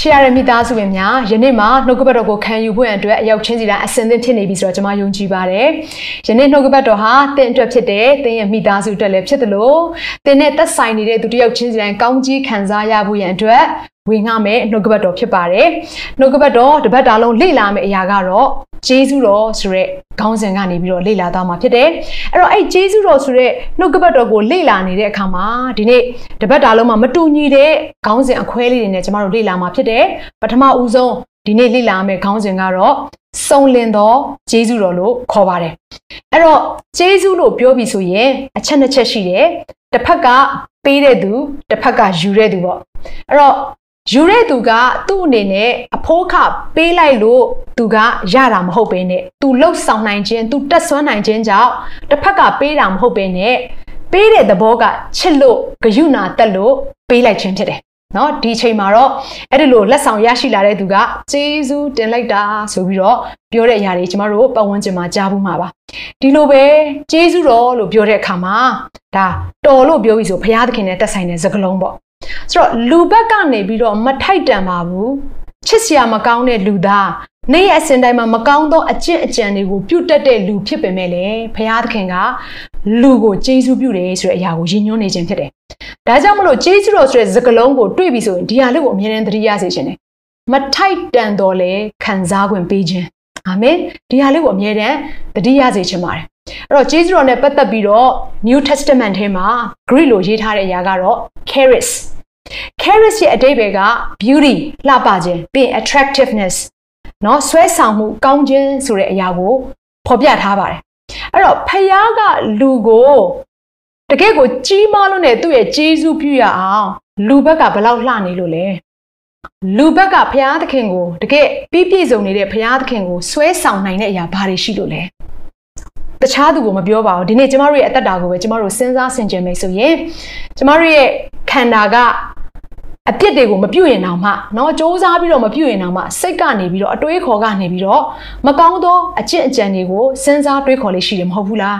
ချစ်ရတဲ့မိသားစုဝင်များယနေ့မှာနှုတ်ကပတ်တော်ကိုခံယူဖို့အတွက်အရောက်ချင်းစီတိုင်းအစင်သင့်ဖြစ်နေပြီဆိုတော့ကျွန်မယုံကြည်ပါတယ်။ယနေ့နှုတ်ကပတ်တော်ဟာတင့်အတွက်ဖြစ်တဲ့တင်းရဲ့မိသားစုအတွက်လည်းဖြစ်တယ်လို့တင်းနဲ့သက်ဆိုင်နေတဲ့သူတယောက်ချင်းစီတိုင်းကောင်းကြီးခံစားရဖို့ရန်အတွက် ဝင်ငှမယ်နှုတ်ကပတ်တော်ဖြစ်ပါတယ်။နှုတ်ကပတ်တော်တပတ်တာလုံးလေ့လာမယ့်အရာကတော့ဂျေဇုတော်ဆိုတဲ့ခေါင်းစဉ်ကနေပြီးတော့လေ့လာသွားမှာဖြစ်တယ်။အဲ့တော့အဲ့ဂျေဇုတော်ဆိုတဲ့နှုတ်ကပတ်တော်ကိုလေ့လာနေတဲ့အခါမှာဒီနေ့တပတ်တာလုံးမှာမတူညီတဲ့ခေါင်းစဉ်အခွဲလေးတွေနဲ့ကျမတို့လေ့လာမှာဖြစ်တယ်။ပထမဦးဆုံးဒီနေ့လေ့လာမယ့်ခေါင်းစဉ်ကတော့စုံလင်သောဂျေဇုတော်လို့ခေါ်ပါတယ်။အဲ့တော့ဂျေဇုလို့ပြောပြီးဆိုရင်အချက်နှစ်ချက်ရှိတယ်။တစ်ဖက်ကပေးတဲ့သူတစ်ဖက်ကယူတဲ့သူပေါ့။အဲ့တော့ ယူတဲ့သူကသူ့အနေနဲ့အဖိုးခပေးလိုက်လို့သူကရတာမဟုတ်ဘဲနဲ့သူလှုပ်ဆောင်နိုင်ခြင်းသူတက်ဆွမ်းနိုင်ခြင်းကြောင့်တစ်ဖက်ကပေးတာမဟုတ်ဘဲနဲ့ပေးတဲ့သဘောကချစ်လို့ဂယုဏတက်လို့ပေးလိုက်ခြင်းဖြစ်တယ်နော်ဒီချိန်မှာတော့အဲ့ဒီလိုလက်ဆောင်ရရှိလာတဲ့သူကကျေးဇူးတင်လိုက်တာဆိုပြီးတော့ပြောတဲ့အရာတွေကျမတို့ပတ်ဝန်းကျင်မှာကြားဘူးမှာပါဒီလိုပဲကျေးဇူးတော်လို့ပြောတဲ့အခါမှာဒါတော်လို့ပြောပြီးဆိုဘုရားသခင်နဲ့တက်ဆိုင်တဲ့စကားလုံးပေါ့ ဆိုတော့လူဘက်ကနေပြီးတော့မထိုက်တန်ပါဘူးချစ်စရာမကောင်းတဲ့လူသားနေ့ရက်အစဉ်တိုင်းမှာမကောင်းသောအကျင့်အကြံတွေကိုပြုတ်တက်တဲ့လူဖြစ်ပေမဲ့လည်းဘုရားသခင်ကလူကိုကျေးဇူးပြုတယ်ဆိုတဲ့အရာကိုရည်ညွှန်းနေခြင်းဖြစ်တယ်။ဒါကြောင့်မလို့ကျေးဇူးတော်ဆိုတဲ့စကားလုံးကိုတွေ့ပြီဆိုရင်ဒီဟာလေးကိုအမြဲတမ်းသတိရစေခြင်းတယ်။မထိုက်တန်တော်လဲခံစား권ပေးခြင်း။အာမင်။ဒီဟာလေးကိုအမြဲတမ်းသတိရစေခြင်းပါတယ်။အဲ့တော့ကျေးဇူးတော်နဲ့ပတ်သက်ပြီးတော့ New Testament ထဲမှာ Greek လိုရေးထားတဲ့အရာကတော့ charis charis ရဲ့အဓိပ္ပာယ်က beauty လှပခြင်းပြီး attractiveness เนาะဆွဲဆောင်မှုကောင်းခြင်းဆိုတဲ့အရာကိုဖော်ပြထားပါတယ်အဲ့တော့ဖယားကလူကိုတကယ့်ကိုကြီးမားလို့နဲ့သူ့ရဲ့ကျေးဇူးပြုရအောင်လူဘက်ကဘလောက်လှနေလို့လဲလူဘက်ကဖယားသခင်ကိုတကယ့်ပြည့်ပြည့်စုံနေတဲ့ဖယားသခင်ကိုဆွဲဆောင်နိုင်တဲ့အရာဘာတွေရှိလို့လဲတခြားသူကိုမပြောပါဘူးဒီနေ့ကျမတို့ရဲ့အသက်တာကိုပဲကျမတို့စဉ်းစားဆင်ခြင်မယ်ဆိုရင်ကျမတို့ရဲ့ခန္ဓာက အပြစ်တွေကိုမပြုတ်ရင်တောင်မှเนาะစ조사ပြီးတော့မပြုတ်ရင်တောင်မှစိတ်ကနေပြီးတော့အတွေးခေါ်ကနေပြီးတော့မကောင်းသောအကျင့်အကြံတွေကိုစဉ်းစားတွေးခေါ်လေးရှိတယ်မဟုတ်ဘူးလား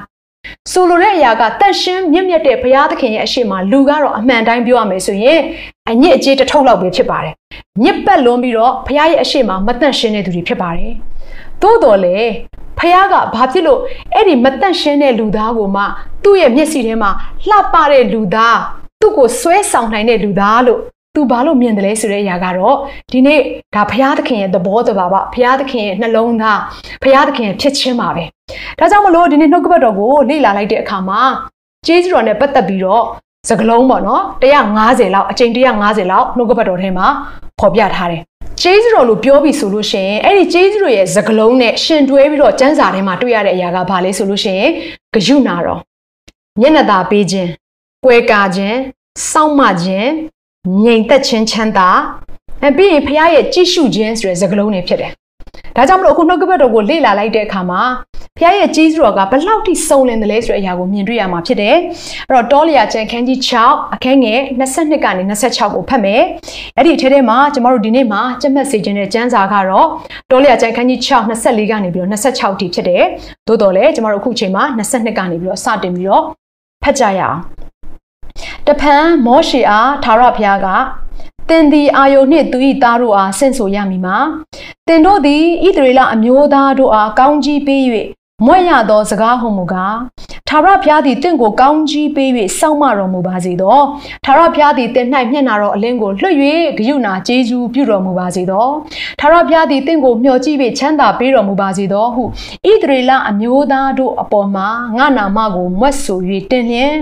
ဆိုလိုတဲ့အရာကတန့်ရှင်းမြင့်မြတ်တဲ့ဘုရားသခင်ရဲ့အရှိမလူကတော့အမှန်တိုင်းပြောရမယ်ဆိုရင်အညစ်အကြေးတစ်ထုပ်လောက်ပဲဖြစ်ပါတယ်ညစ်ပတ်လွန်ပြီးတော့ဘုရားရဲ့အရှိမမတန့်ရှင်းတဲ့သူတွေဖြစ်ပါတယ်သို့တော်လေဖះကဘာဖြစ်လို့အဲ့ဒီမတန့်ရှင်းတဲ့လူသားကိုမှသူ့ရဲ့မျက်စိထဲမှာလှပတဲ့လူသားသူ့ကိုဆွဲဆောင်နိုင်တဲ့လူသားလို့ သူဘာလို့မြင်တယ်လဲဆိုတဲ့အရာကတော့ဒီနေ့ဒါဘုရားသခင်ရဲ့သဘောတဘာဝဘုရားသခင်ရဲ့နှလုံးသားဘုရားသခင်ရဲ့ဖြစ်ခြင်းပါပဲဒါကြောင့်မလို့ဒီနေ့နှုတ်ကပတ်တော်ကိုလေ့လာလိုက်တဲ့အခါမှာကျေးဇူးတော်နဲ့ပတ်သက်ပြီးတော့စကလုံးပေါ့နော်150လောက်အချိန်150လောက်နှုတ်ကပတ်တော်ထဲမှာဖော်ပြထားတယ်ကျေးဇူးတော်လို့ပြောပြီးဆိုလို့ရှိရင်အဲ့ဒီကျေးဇူးတော်ရဲ့စကလုံးနဲ့ရှင်တွဲပြီးတော့စံစာထဲမှာတွေ့ရတဲ့အရာကဘာလဲဆိုလို့ရှိရင်ဂယုနာတော်မျက်နှာသာပေးခြင်းပွဲကာခြင်းစောင့်မခြင်း ငြိမ်သက်ခြင်းချမ်းသာအဲပြီးရင်ဖခင်ရဲ့ကြည့်ရှုခြင်းဆိုတဲ့စကားလုံးတွေဖြစ်တယ်။ဒါကြောင့်မလို့အခုနှုတ်ကပတ်တော်ကိုလေ့လာလိုက်တဲ့အခါမှာဖခင်ရဲ့ကြီးစွာကဘလောက်ထိစုံလင်တယ်လဲဆိုတဲ့အရာကိုမြင်တွေ့ရမှာဖြစ်တယ်။အဲ့တော့တောလျာကျမ်းခန်းကြီး6အခန်းငယ်22ကနေ26ကိုဖတ်မယ်။အဲ့ဒီအထဲထဲမှာကျမတို့ဒီနေ့မှာကျမှတ်စေခြင်းတဲ့ကျမ်းစာကတော့တောလျာကျမ်းခန်းကြီး6 24ကနေပြီးတော့26ထိဖြစ်တယ်။သို့တော်လည်းကျမတို့အခုချိန်မှာ22ကနေပြီးတော့စတင်ပြီးတော့ဖတ်ကြရအောင်။ တဖန်မောရှေအားသာရဘုရားကတင်သည်အာယုန်နှင့်သူ၏သားတို့အားဆင့်ဆိုရမည်မှာတင်တို့သည်ဣသရေလအမျိုးသားတို့အားကောင်းကြီးပေး၍ မွဲ့ရသောစကားဟုမူကားထာဝရဘုရားသည်တင့်ကိုကောင်းကြီးပေး၍စောင့်မတော်မူပါစေသောထာဝရဘုရားသည်တင့်၌မျက်နာတော်အလင်းကိုလွှတ်၍ဂယုဏကျေးဇူးပြုတော်မူပါစေသောထာဝရဘုရားသည်တင့်ကိုမျှော်ကြည့်၍ချမ်းသာပေးတော်မူပါစေသောဟုဣသရေလအမျိုးသားတို့အပေါ်မှာငါနာမကိုမွတ်ဆို၍တင်လျင်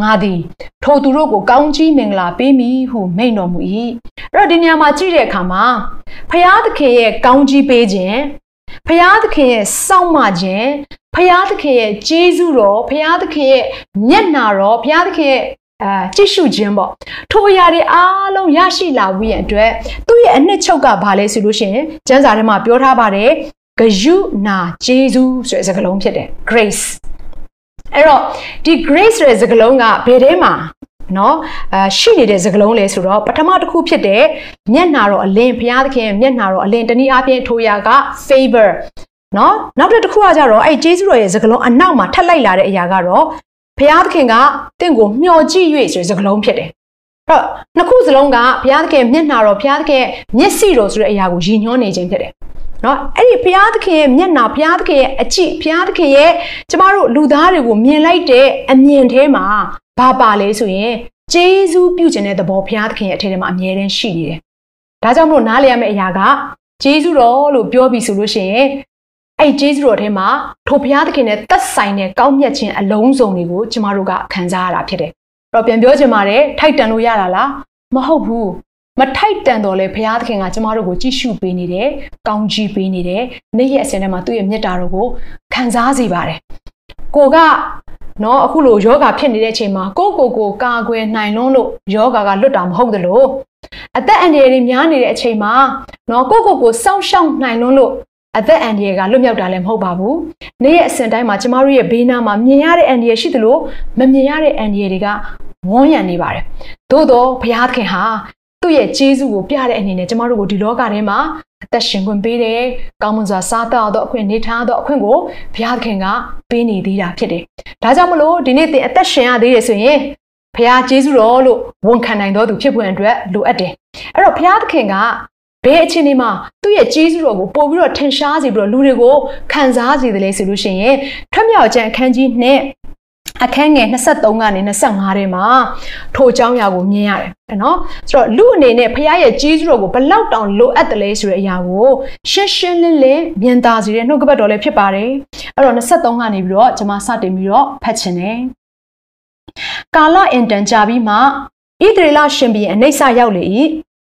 ငါသည်ထိုသူတို့ကိုကောင်းကြီးမင်္ဂလာပေးမည်ဟုမိန့်တော်မူ၏အဲ့တော့ဒီနေရာမှာကြည့်တဲ့အခါမှာဖရာသခင်ရဲ့ကောင်းကြီးပေးခြင်း ဖရာသခင်ရဲ့စောင့်မခြင်းဖရာသခင်ရဲ့ကျေးဇူးတော်ဖရာသခင်ရဲ့မျက်နာတော်ဖရာသခင်ရဲ့အာကြည့်ရှုခြင်းပေါ့ထိုအရာတွေအားလုံးရရှိလာပြီးရန်အတွက်သူ့ရဲ့အနှစ်ချုပ်ကဘာလဲဆိုလို့ရှိရင်ကျမ်းစာထဲမှာပြောထားပါတယ်ဂယုနာဂျေဇုဆိုတဲ့စကားလုံးဖြစ်တယ် grace အဲ့တော့ဒီ grace ဆိုတဲ့စကားလုံးကဘယ်ထဲမှာ နော်အာရှိနေတဲ့စကားလုံးလဲဆိုတော့ပထမတစ်ခုဖြစ်တဲ့မျက်နာတော်အလင်းဘုရားသခင်မျက်နာတော်အလင်းတနည်းအားဖြင့်ထိုရာက favor နော်နောက်တစ်ခုကကြတော့အဲ့ဂျေဇုတော်ရဲ့စကားလုံးအနောက်မှာထပ်လိုက်လာတဲ့အရာကတော့ဘုရားသခင်ကတင့်ကိုမျှော်ကြည့်၍ဆိုတဲ့စကားလုံးဖြစ်တယ်အဲ့တော့နှစ်ခုစလုံးကဘုရားသခင်မျက်နာတော်ဘုရားသခင်မျက်စိတော်ဆိုတဲ့အရာကိုရည်ညွှန်းနေခြင်းဖြစ်တယ်နော်အဲ့ဒီဘုရားသခင်ရဲ့မျက်နာဘုရားသခင်ရဲ့အကြည့်ဘုရားသခင်ရဲ့ကျမတို့လူသားတွေကိုမြင်လိုက်တဲ့အမြင်ထဲမှာ ဘာပါလဲဆိုရင်ဂျေဇူးပြုခြင်းတဲ့သဘောဘုရားသခင်ရဲ့အထက်ထဲမှာအမြဲတမ်းရှိနေတယ်။ဒါကြောင့်မလို့နားလည်ရမယ့်အရာကဂျေဇူးတော်လို့ပြောပြီးဆိုလို့ရှိရင်အဲ့ဂျေဇုတော်ထဲမှာထိုဘုရားသခင်နဲ့သက်ဆိုင်တဲ့ကောင်းမြတ်ခြင်းအလုံးစုံတွေကိုကျမတို့ကခံစားရတာဖြစ်တယ်။အဲ့တော့ပြန်ပြောချင်ပါတယ်ထိုက်တန်လို့ရတာလားမဟုတ်ဘူး။မထိုက်တန်တော့လေဘုရားသခင်ကကျမတို့ကိုကြည့်ရှုပေးနေတယ်။ကောင်းချီးပေးနေတယ်။နေ့ရက်အစဉ်ထဲမှာသူ့ရဲ့မေတ္တာတော်ကိုခံစားစေပါတယ်။ကိုက နော်အခုလိုယောဂဖြစ်နေတဲ့အချိန်မှာကိုကိုကိုကာကွယ်နိုင်လွန်းလို့ယောဂကလွတ်တာမဟုတ်သလိုအသက်အန္တရာယ်တွေများနေတဲ့အချိန်မှာနော်ကိုကိုကိုစောင့်ရှောက်နိုင်လွန်းလို့အသက်အန္တရာယ်ကလွတ်မြောက်တာလည်းမဟုတ်ပါဘူး။နေ့ရက်အစဉ်တိုင်းမှာကျမတို့ရဲ့ဘေးနားမှာမြင်ရတဲ့အန္တရာယ်ရှိသလိုမမြင်ရတဲ့အန္တရာယ်တွေကဝန်းရံနေပါတယ်။သို့တော့ဘုရားသခင်ဟာ သူ့ရဲ့ကျေးဇူးကိုပြတဲ့အနေနဲ့ကျမတို့ကိုဒီလောကထဲမှာအသက်ရှင်ခွင့်ပေးတယ်။ကောင်းမွန်စွာစားသောက်သောအခွင့်နေထားသောအခွင့်ကိုဘုရားသခင်ကပေးနေသေးတာဖြစ်တယ်။ဒါကြောင့်မလို့ဒီနေ့သင်အသက်ရှင်ရသေးတယ်ဆိုရင်ဘုရားကျေးဇူးတော်လို့ဝန်ခံနိုင်တော်သူဖြစ်ဖွယ်အတွက်လိုအပ်တယ်။အဲ့တော့ဘုရားသခင်ကဘယ်အခြေအနေမှာသူ့ရဲ့ကျေးဇူးတော်ကိုပို့ပြီးတော့ထင်ရှားစေပြီးတော့လူတွေကိုခံစားစေတယ်လေဆိုလို့ရှိရင်ထွတ်မြောက်ခြင်းအခန်းကြီးနဲ့ အခန်းငယ်23ကနေ25ထဲမှာထိုအကြောင်းအရာကိုမြင်ရတယ်နော်ဆိုတော့လူအနေနဲ့ဖခင်ရဲ့ကြီးစုတော်ကိုဘလောက်တောင်လိုအပ်တယ်လဲဆိုတဲ့အရာကိုရှင်းရှင်းလင်းလင်းမြင်သာစေတဲ့နှုတ်ကပတ်တော်လည်းဖြစ်ပါတယ်အဲ့တော့23ကနေပြီးတော့ကျွန်မစတင်ပြီးတော့ဖတ်ချင်တယ်ကာလအင်တန်ကြာပြီးမှဣသရေလရှင်ဘီအနှိမ့်ဆရောက်လေ၏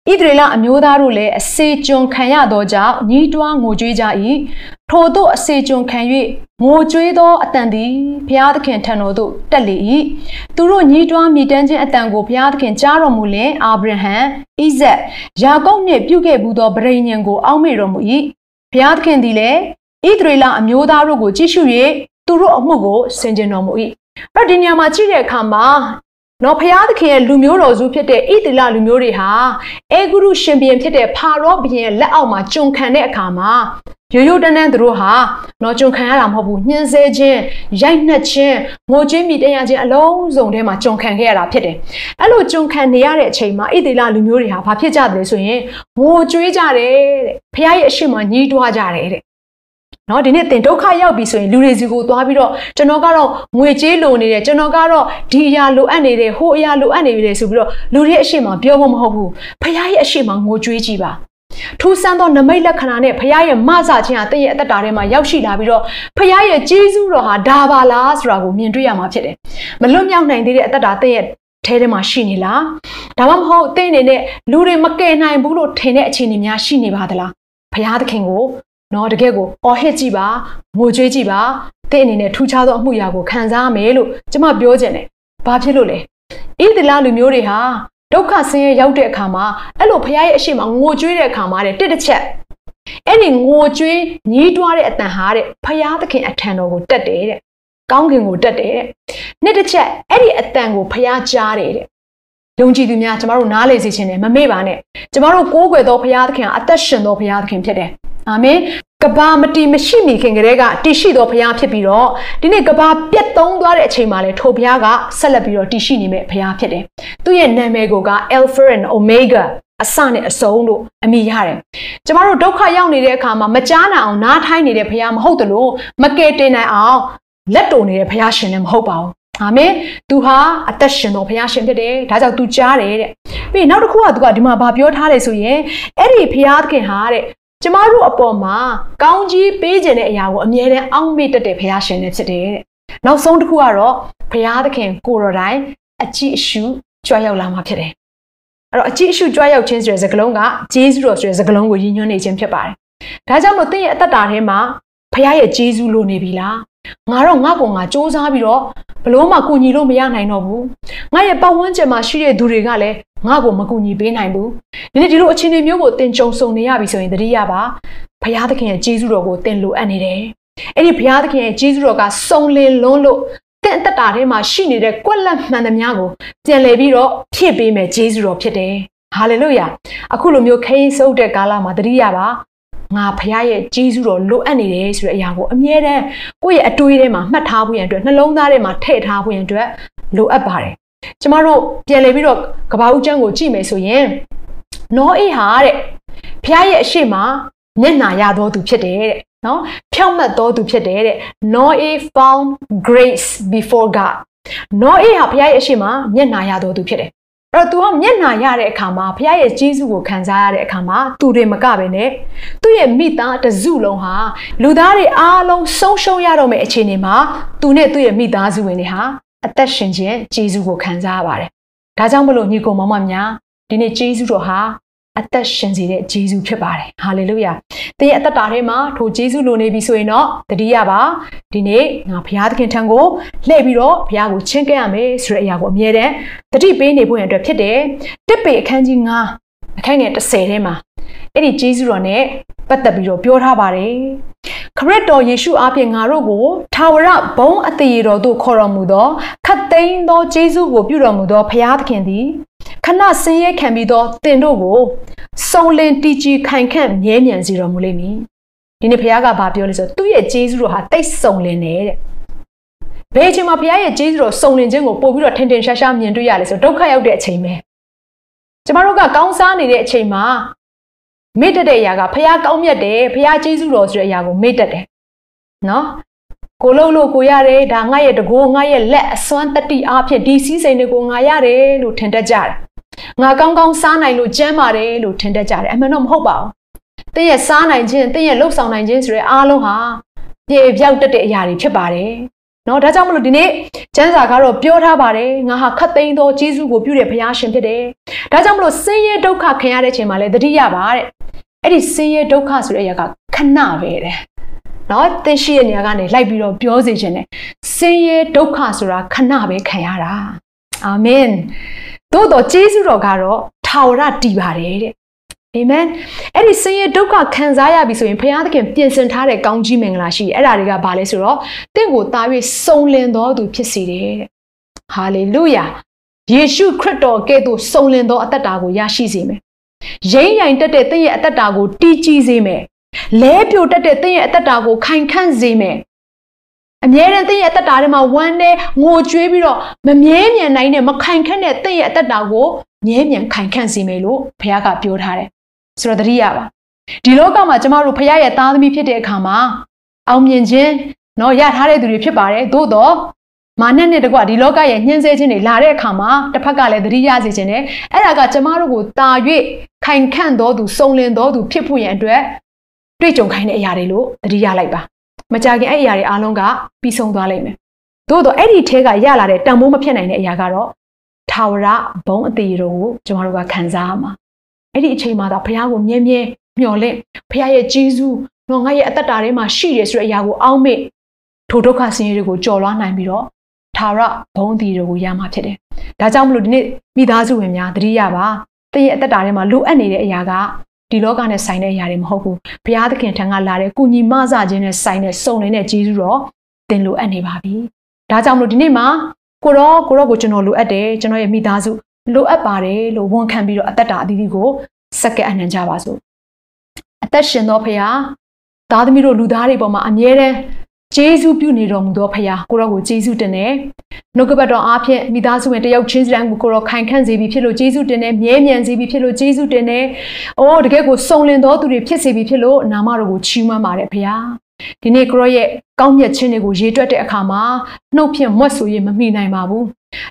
ဣသရေလအမျိုးသားတို့လည်းအစေကျွန်ခံရသောကြောင့်ညီးတွားငိုကြွေးကြ၏ထို့သောအစေကျွန်ခံ၍ငိုကြွေးသောအတန်သည်ဘုရားသခင်ထံတော်သို့တက်လေ၏သူတို့ညီးတွားမိတမ်းခြင်းအတန်ကိုဘုရားသခင်ကြားတော်မူလင်အာဗြဟံဣဇက်ယာကုပ်နှင့်ပြုခဲ့ဘူးသောဗရိညံကိုအောက်မေ့တော်မူ၏ဘုရားသခင်သည်လည်းဣသရေလအမျိုးသားတို့ကိုကြည့်ရှု၍သူတို့အမှုကိုဆင်ခြင်တော်မူ၏အဲ့ဒီနေရာမှာကြည့်တဲ့အခါမှာ နော်ဖျားသခင်ရဲ့လူမျိုးတော်စုဖြစ်တဲ့ဣတိလလူမျိုးတွေဟာအေဂုရုရှင်ဘုရင်ဖြစ်တဲ့ဖာရောဘုရင်လက်အောက်မှာကျွန်ခံတဲ့အခါမှာရိုးရိုးတန်းတန်းသူတို့ဟာနော်ကျွန်ခံရတာမဟုတ်ဘူးညှင်းဆဲခြင်းရိုက်နှက်ခြင်းငိုကြွေးမိတရားခြင်းအလုံးစုံထဲမှာကျွန်ခံခဲ့ရတာဖြစ်တယ်အဲ့လိုကျွန်ခံနေရတဲ့အချိန်မှာဣတိလလူမျိုးတွေဟာဘာဖြစ်ကြတယ်ဆိုရင်ငိုကြွေးကြတယ်တဲ့ဖျားရဲ့အရှိမညှီးတွားကြတယ်တဲ့ နော်ဒီနေ့တင်ဒုက္ခရောက်ပြီဆိုရင်လူတွေစီကိုသွားပြီးတော့ကျွန်တော်ကတော့ငွေကြေးလိုနေတယ်ကျွန်တော်ကတော့ဒီအရာလိုအပ်နေတယ်ဟိုအရာလိုအပ်နေတယ်ဆိုပြီးတော့လူတွေအရှိမပြောဖို့မဟုတ်ဘူးဖခင်ရဲ့အရှိမငိုကြွေးကြည့်ပါထူးဆန်းသောနမိတ်လက္ခဏာနဲ့ဖခင်ရဲ့မဆခြင်းဟာတင့်ရဲ့အသက်တာထဲမှာရောက်ရှိလာပြီးတော့ဖခင်ရဲ့ကျေးဇူးတော်ဟာဒါပါလားဆိုတာကိုမြင်တွေ့ရမှာဖြစ်တယ်မလွတ်မြောက်နိုင်သေးတဲ့အသက်တာတင့်ရဲ့ထဲထဲမှာရှိနေလားဒါမှမဟုတ်တင့်အနေနဲ့လူတွေမကယ်နိုင်ဘူးလို့ထင်တဲ့အခြေအနေများရှိနေပါသလားဖခင်သခင်ကို နော်တကယ်ကိုအော်ဟစ်ကြည့်ပါငိုကြွေးကြည့်ပါတဲ့အနေနဲ့ထူးခြားသောအမှုရာကိုခံစားမယ်လို့ကျွန်မပြောချင်တယ်။ဘာဖြစ်လို့လဲ။ဣသလလူမျိုးတွေဟာဒုက္ခဆင်းရဲရောက်တဲ့အခါမှာအဲ့လိုဖခင်ရဲ့အရှိမငိုကြွေးတဲ့အခါမှာတဲ့တစ်တစ်ချက်အဲ့ဒီငိုကြွေးညှီးတွားတဲ့အတန်ဟာတဲ့ဖခင်သခင်အထံတော်ကိုတက်တယ်တဲ့။ကောင်းကင်ကိုတက်တယ်တဲ့။နှစ်တစ်ချက်အဲ့ဒီအတန်ကိုဖခင်ကြားတယ်တဲ့။ယုံကြည်သူများကျမတို့နားလေစေခြင်းနဲ့မမေ့ပါနဲ့ကျမတို့ကိုးကွယ်သောဘုရားသခင်အသက်ရှင်သောဘုရားသခင်ဖြစ်တယ် အာမင်ကဘာမတီမရှိမီခင်ကလေးကတည်ရှိတော်ဘုရားဖြစ်ပြီးတော့ဒီနေ့ကဘာပြတ်သုံးသွားတဲ့အချိန်မှာလဲထိုဘုရားကဆက်လက်ပြီးတော့တည်ရှိနေမဲ့ဘုရားဖြစ်တယ်။သူ့ရဲ့နာမည်ကိုက Alpha and Omega အစနဲ့အဆုံးလို့အမိရတယ်။ကျမတို့ဒုက္ခရောက်နေတဲ့အခါမှာမကြားနိုင်အောင်နားထိုင်နေတဲ့ဘုရားမဟုတ်တလို့မကယ်တင်နိုင်အောင်လက်တုံနေတဲ့ဘုရားရှင်လည်းမဟုတ်ပါဘူး။အာမင်သူဟာအသက်ရှင်တော်ဘုရားရှင်ဖြစ်တယ်ဒါကြောင့် तू ကြားတယ်တဲ့ပြီးနောက်တစ်ခုက तू ကဒီမှာဗာပြောထားတယ်ဆိုရင်အဲ့ဒီဘုရားသခင်ဟာတဲ့ ကျမတို့အပေါ်မှာကောင်းကြီးပေးခြင်းတဲ့အရာကိုအမြဲတမ်းအောင့်မေ့တတ်တဲ့ဘုရားရှင်နဲ့ဖြစ်တယ်တဲ့။နောက်ဆုံးတစ်ခုကတော့ဘုရားသခင်ကိုတော်တိုင်အကြည့်အရှုကြွရောက်လာမှာဖြစ်တယ်။အဲ့တော့အကြည့်အရှုကြွရောက်ခြင်းဆိုတဲ့စကားလုံးကဂျေဇုတော်ဆိုတဲ့စကားလုံးကိုရည်ညွှန်းနေခြင်းဖြစ်ပါတယ်။ဒါကြောင့်မို့သင်ရဲ့အသက်တာထဲမှာဘုရားရဲ့ဂျေဇုလိုနေပြီလား ငါတော့ငါ့ကိုငါစ조사ပြီးတော့ဘလို့မှကူညီလို့မရနိုင်တော့ဘူးငါရဲ့ပတ်ဝန်းကျင်မှာရှိတဲ့သူတွေကလည်းငါ့ကိုမကူညီပေးနိုင်ဘူးဒီနေ့ဒီလိုအခြေအနေမျိုးကိုသင်ကြုံဆုံနေရပြီဆိုရင်တတိယပါဘုရားသခင်ရဲ့ကျေးဇူးတော်ကိုသင်လိုအပ်နေတယ်အဲ့ဒီဘုရားသခင်ရဲ့ကျေးဇူးတော်ကစုံလင်လွန်းလို့တင့်အသက်တာထဲမှာရှိနေတဲ့ကွက်လက်မှန်သမျှကိုပြန်လည်ပြီးတော့ဖြည့်ပေးမယ်ကျေးဇူးတော်ဖြစ်တယ်ဟာလေလုယာအခုလိုမျိုးခရီးစုပ်တဲ့ကာလမှာတတိယပါ ငါဖခင်ရဲ့ကျေးဇူးတော်လိုအပ်နေတယ်ဆိုတဲ့အရာကိုအမြဲတမ်းကိုယ့်ရဲ့အတွေးထဲမှာမှတ်ထားဖို့ရန်အတွက်နှလုံးသားထဲမှာထည့်ထားဖို့ရန်အတွက်လိုအပ်ပါတယ်ကျမတို့ပြန်လည်ပြီးတော့ကဘာဦးကျမ်းကိုကြည့်မယ်ဆိုရင်နောအေးဟာတဲ့ဖခင်ရဲ့အရှိမမျက်နာရတော်သူဖြစ်တယ်တဲ့နော်ဖြောင့်မတ်တော်သူဖြစ်တယ်တဲ့ Noah found grace before God Noah ဟာဖခင်ရဲ့အရှိမမျက်နာရတော်သူဖြစ်တယ် အဲ့တော့ तू ကမျက်နာရတဲ့အခါမှာဖခင်ရဲ့ဂျေဇုကိုခံစားရတဲ့အခါမှာသူတွေမကပဲနဲ့သူ့ရဲ့မိသားတစုလုံးဟာလူသားတွေအားလုံးဆုံးရှုံးရတော့မယ့်အခြေအနေမှာသူနဲ့သူ့ရဲ့မိသားစုဝင်တွေဟာအသက်ရှင်ခြင်းဂျေဇုကိုခံစားရပါတယ်။ဒါကြောင့်မလို့ညီကိုမောင်မများဒီနေ့ဂျေဇုတော်ဟာ အသက်ရှင်စေတဲ့ဂျေဇုဖြစ်ပါတယ်။ဟာလေလုယာ။သင်ရဲ့အသက်တာထဲမှာထိုဂျေဇုလိုနေပြီဆိုရင်တော့တတိယပါဒီနေ့ငါဘုရားသခင်ထံကိုလှည့်ပြီးတော့ဘုရားကိုချင့်ကပ်ရမယ်ဆိုတဲ့အရာကိုအမြဲတမ်းတတိပေးနေဖို့ရန်အတွက်ဖြစ်တယ်။တစ်ပေအခန်းကြီး9အခန်းငယ်30ထဲမှာအဲ့ဒီဂျေဇုတော်နဲ့ပတ်သက်ပြီးတော့ပြောထားပါတယ်။ခရစ်တော်ယေရှုအားဖြင့်ငါတို့ကိုထာဝရဘုံအသေးတော်သို့ခေါ်တော်မူသောခတ်သိမ်းသောဂျေဇုကိုပြုတော်မူသောဘုရားသခင်သည် ခဏဆင်းရဲခံပြီးသောတင်တို့ကိုစုံလင်တီကြီးခိုင်ခန့်မြဲမြံစေတော်မူလိမ့်မည်ဒီနေ့ဘုရားကဘာပြောလဲဆိုသူ့ရဲ့ဂျေဇုတော်ဟာတိတ်စုံလင်နေတဲ့ဘယ်အချိန်မှာဘုရားရဲ့ဂျေဇုတော်စုံလင်ခြင်းကိုပို့ပြီးတော့ထင်ထင်ရှားရှားမြင်တွေ့ရလဲဆိုဒုက္ခရောက်တဲ့အချိန်ပဲကျမတို့ကကောင်းစားနေတဲ့အချိန်မှာမေ့တတ်တဲ့အရာကဘုရားကောင်းမြတ်တယ်ဘုရားဂျေဇုတော်ဆိုတဲ့အရာကိုမေ့တတ်တယ်နော်ကိုလုံးလို့ကိုရတယ်ဒါငါရဲ့တကိုးငါရဲ့လက်အစွမ်းတတိအားဖြင့်ဒီစည်းစိမ်တွေကိုငါရတယ်လို့ထင်တတ်ကြတယ် ငါကောင်းကောင်းစားနိုင်လို့ကျမ်းပါတယ်လို့ထင်တတ်ကြတယ်အမှန်တော့မဟုတ်ပါဘူးတင်းရဲ့စားနိုင်ခြင်းတင်းရဲ့လှုပ်ဆောင်နိုင်ခြင်းဆိုတဲ့အားလုံးဟာပြေပြောက်တတ်တဲ့အရာတွေဖြစ်ပါတယ်နော်ဒါကြောင့်မလို့ဒီနေ့ကျမ်းစာကတော့ပြောထားပါတယ်ငါဟာခတ်သိမ်းသောဂျေဇုကိုပြုတဲ့ဘုရားရှင်ဖြစ်တယ်ဒါကြောင့်မလို့ဆင်းရဲဒုက္ခခံရတဲ့ချိန်မှာလည်းတတိယပါတဲ့အဲ့ဒီဆင်းရဲဒုက္ခဆိုတဲ့အရာကခဏပဲတဲ့နော်သင်ရှိတဲ့နေရာကနေလိုက်ပြီးတော့ပြောစေခြင်းနဲ့ဆင်းရဲဒုက္ခဆိုတာခဏပဲခံရတာအာမင် သို့တော့ကျေးဇူးတော်ကတော့ထာဝရတည်ပါတယ်တဲ့အာမင်အဲ့ဒီဆင်းရဲဒုက္ခခံစားရပြီဆိုရင်ဘုရားသခင်ပြင်ဆင်ထားတဲ့ကောင်းကြီးမင်္ဂလာရှိအဲ့ဒါတွေကဘာလဲဆိုတော့တင့်ကိုတာ၍စုံလင်တော်သူဖြစ်စေတယ်တဲ့ဟာလေလုယာယေရှုခရစ်တော်ကဲ့သို့စုံလင်သောအသက်တာကိုရရှိစေမယ်ရိမ့်ရိုင်တက်တဲ့တင့်ရဲ့အသက်တာကိုတည်ကြည်စေမယ်လဲပြိုတက်တဲ့တင့်ရဲ့အသက်တာကိုခိုင်ခန့်စေမယ် အမြဲတမ်းတင့်ရဲ့အသက်တာထဲမှာဝမ်းနဲ့ငိုကြွေးပြီးတော့မမြဲမြံနိုင်တဲ့မခိုင်ခန့်တဲ့တင့်ရဲ့အသက်တာကိုမြဲမြံခိုင်ခန့်စေမယ်လို့ဘုရားကပြောထားတယ်ဆိုတော့တတိယပါဒီလောကမှာကျမတို့ဘုရားရဲ့သားသမီးဖြစ်တဲ့အခါမှာအောင်မြင်ခြင်းနော်ရထားတဲ့သူတွေဖြစ်ပါတယ်သို့တော့မာနနဲ့တကွဒီလောကရဲ့ညှင်းဆဲခြင်းတွေလာတဲ့အခါမှာတစ်ဖက်ကလည်းသတိရစေခြင်းနဲ့အဲ့ဒါကကျမတို့ကိုတာ၍ခိုင်ခန့်တော်သူစုံလင်တော်သူဖြစ်ဖို့ရန်အတွက်တွေ့ကြုံခိုင်းတဲ့အရာတွေလို့သတိရလိုက်ပါ မကြခင်အဲ့အရာတွေအားလုံးကပြီးဆုံးသွားလိမ့်မယ်သို့တော့အဲ့ဒီထဲကရလာတဲ့တန်ဖိုးမဖြစ်နိုင်တဲ့အရာကတော့ထာဝရဘုံအသေးတော်ကိုကျမတို့ကခံစားရမှာအဲ့ဒီအချိန်မှာတော့ဘုရားကိုမြဲမြဲမျှော်လင့်ဘုရားရဲ့ကြီးစုတော့ငါရဲ့အသက်တာထဲမှာရှိတယ်ဆိုတဲ့အရာကိုအောက်မေ့ထိုဒုက္ခဆင်းရဲတွေကိုကြော်လွှားနိုင်ပြီးတော့ထာဝရဘုံတည်တွေကိုရမှာဖြစ်တယ်။ဒါကြောင့်မလို့ဒီနေ့မိသားစုဝင်များသတိရပါ။တင့်ရဲ့အသက်တာထဲမှာလိုအပ်နေတဲ့အရာက ဒီလောကနဲ့ဆိုင်တဲ့အရာတွေမဟုတ်ဘူး။ဘုရားသခင်ထံကလာတဲ့ကုညီမဆခြင်းနဲ့ဆိုင်တဲ့စုံလင်တဲ့ဂျေဇုတော်တင်လိုအပ်နေပါပြီ။ဒါကြောင့်မလို့ဒီနေ့မှာကိုရောကိုရောကိုကျွန်တော်လိုအပ်တယ်ကျွန်တော်ရဲ့မိသားစုလိုအပ်ပါတယ်လို့ဝန်ခံပြီးတော့အသက်တာအသီးသီးကိုစက္ကန့်အနှံကြပါစို့အသက်ရှင်သောဖရာသားသမီးတို့လူသားတွေပေါ်မှာအမြဲတမ်း ဂျေဇုပြုနေတော်မူသောဖရာကိုရောကိုဂျေဇုတင်တယ်နှုတ်ကပတ်တော်အားဖြင့်မိသားစုဝင်တယောက်ချင်းစီတိုင်းကိုကိုရောခိုင်ခန့်စေပြီးဖြစ်လို့ဂျေဇုတင်တယ်မြဲမြံစေပြီးဖြစ်လို့ဂျေဇုတင်တယ်အိုးတကယ်ကိုစုံလင်သောသူတွေဖြစ်စေပြီးဖြစ်လို့နာမတော်ကိုချီးမွမ်းပါတယ်ဖရာဒီနေ့ကိုရောရဲ့ကောင်းမြတ်ခြင်းတွေကိုရေးတွက်တဲ့အခါမှာနှုတ်ဖြင့်မွတ်ဆိုရင်မမိနိုင်ပါဘူး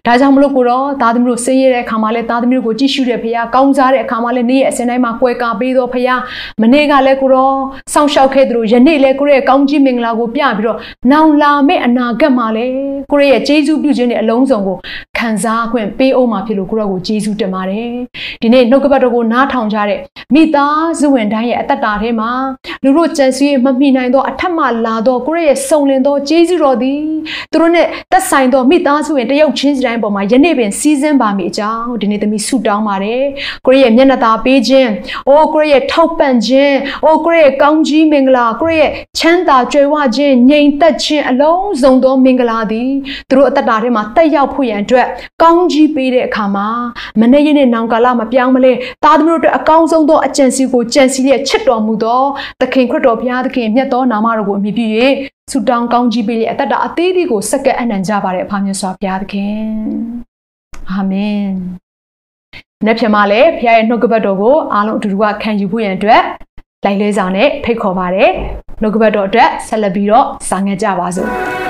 ဒါကြောင့်မလို့ကိုတော့သားသမီးတို့ဆင်းရဲတဲ့အခါမှာလဲသားသမီးတို့ကိုကြည့်ရှုတဲ့ဖခင်ကောင်းစားတဲ့အခါမှာလဲနေ့ရဲ့အစဉ်တိုင်းမှာကွယ်ကာပေးသောဖခင်မနေ့ကလည်းကိုတော့စောင့်ရှောက်ခဲ့သလိုယနေ့လည်းကိုရဲ့ကောင်းကြီးမင်္ဂလာကိုပြပြီးတော့နောင်လာမယ့်အနာဂတ်မှာလဲကိုရဲ့ဂျေဇုပြုခြင်းနဲ့အလုံးစုံကိုခံစားခွင့်ပေးအောင်မှာဖြစ်လို့ကိုတော့ကိုဂျေဇုတင်ပါတယ်ဒီနေ့နှုတ်ကပတ်တော်ကိုနားထောင်ကြတဲ့မိသားစုဝင်တိုင်းရဲ့အသက်တာထဲမှာလူတို့ကြံစည်မမိနိုင်သောအထက်မှလာသောကိုရရဲ့စုံလင်သောကျေးဇူးတော်သည်သူတို့နဲ့သက်ဆိုင်သောမိသားစုဝင်တယောက်ချင်းစီတိုင်းပေါ်မှာယနေ့ပင်စီးစင်းပါမိအကြောင်းဒီနေ့သမီးဆုတောင်းပါတယ်ကိုရရဲ့မျက်နှာသာပေးခြင်းအိုကိုရရဲ့ထောက်ပံ့ခြင်းအိုကိုရရဲ့ကောင်းကြီးမင်္ဂလာကိုရရဲ့ချမ်းသာကြွယ်ဝခြင်းငြိမ်သက်ခြင်းအလုံးစုံသောမင်္ဂလာသည်သူတို့အသက်တာထဲမှာတက်ရောက်ဖို့ရန်အတွက်ကောင်းကြီးပေးတဲ့အခါမှာမနေ့ရက်နေ့နောင်ကာလမပြောင်းမလဲသားသမီးတို့အတွက်အကောင်းဆုံးသောအကြံစီကိုကြံစီလျက်ချစ်တော်မူသောသခင်ခရစ်တော်ဘုရားသခင်မြတ်သောနာမတော်ကိုအမိပြု၍ ဆုတောင်းကောင်းကြီးပေးလျက်အသက်တာအသေးသေးကိုစက္ကပ်အနံ့ကြပါတဲ့အဖာမြတ်စွာဘုရားသခင်အာမင်။နေ့ပြန်မှလည်းဘုရားရဲ့နှုတ်ကပတ်တော်ကိုအားလုံးအတူတူကခံယူဖို့ရန်အတွက်လိုက်လဲဆောင်နဲ့ဖိတ်ခေါ်ပါတယ်။နှုတ်ကပတ်တော်အတွက်ဆက်လက်ပြီးတော့စာငတ်ကြပါစို့။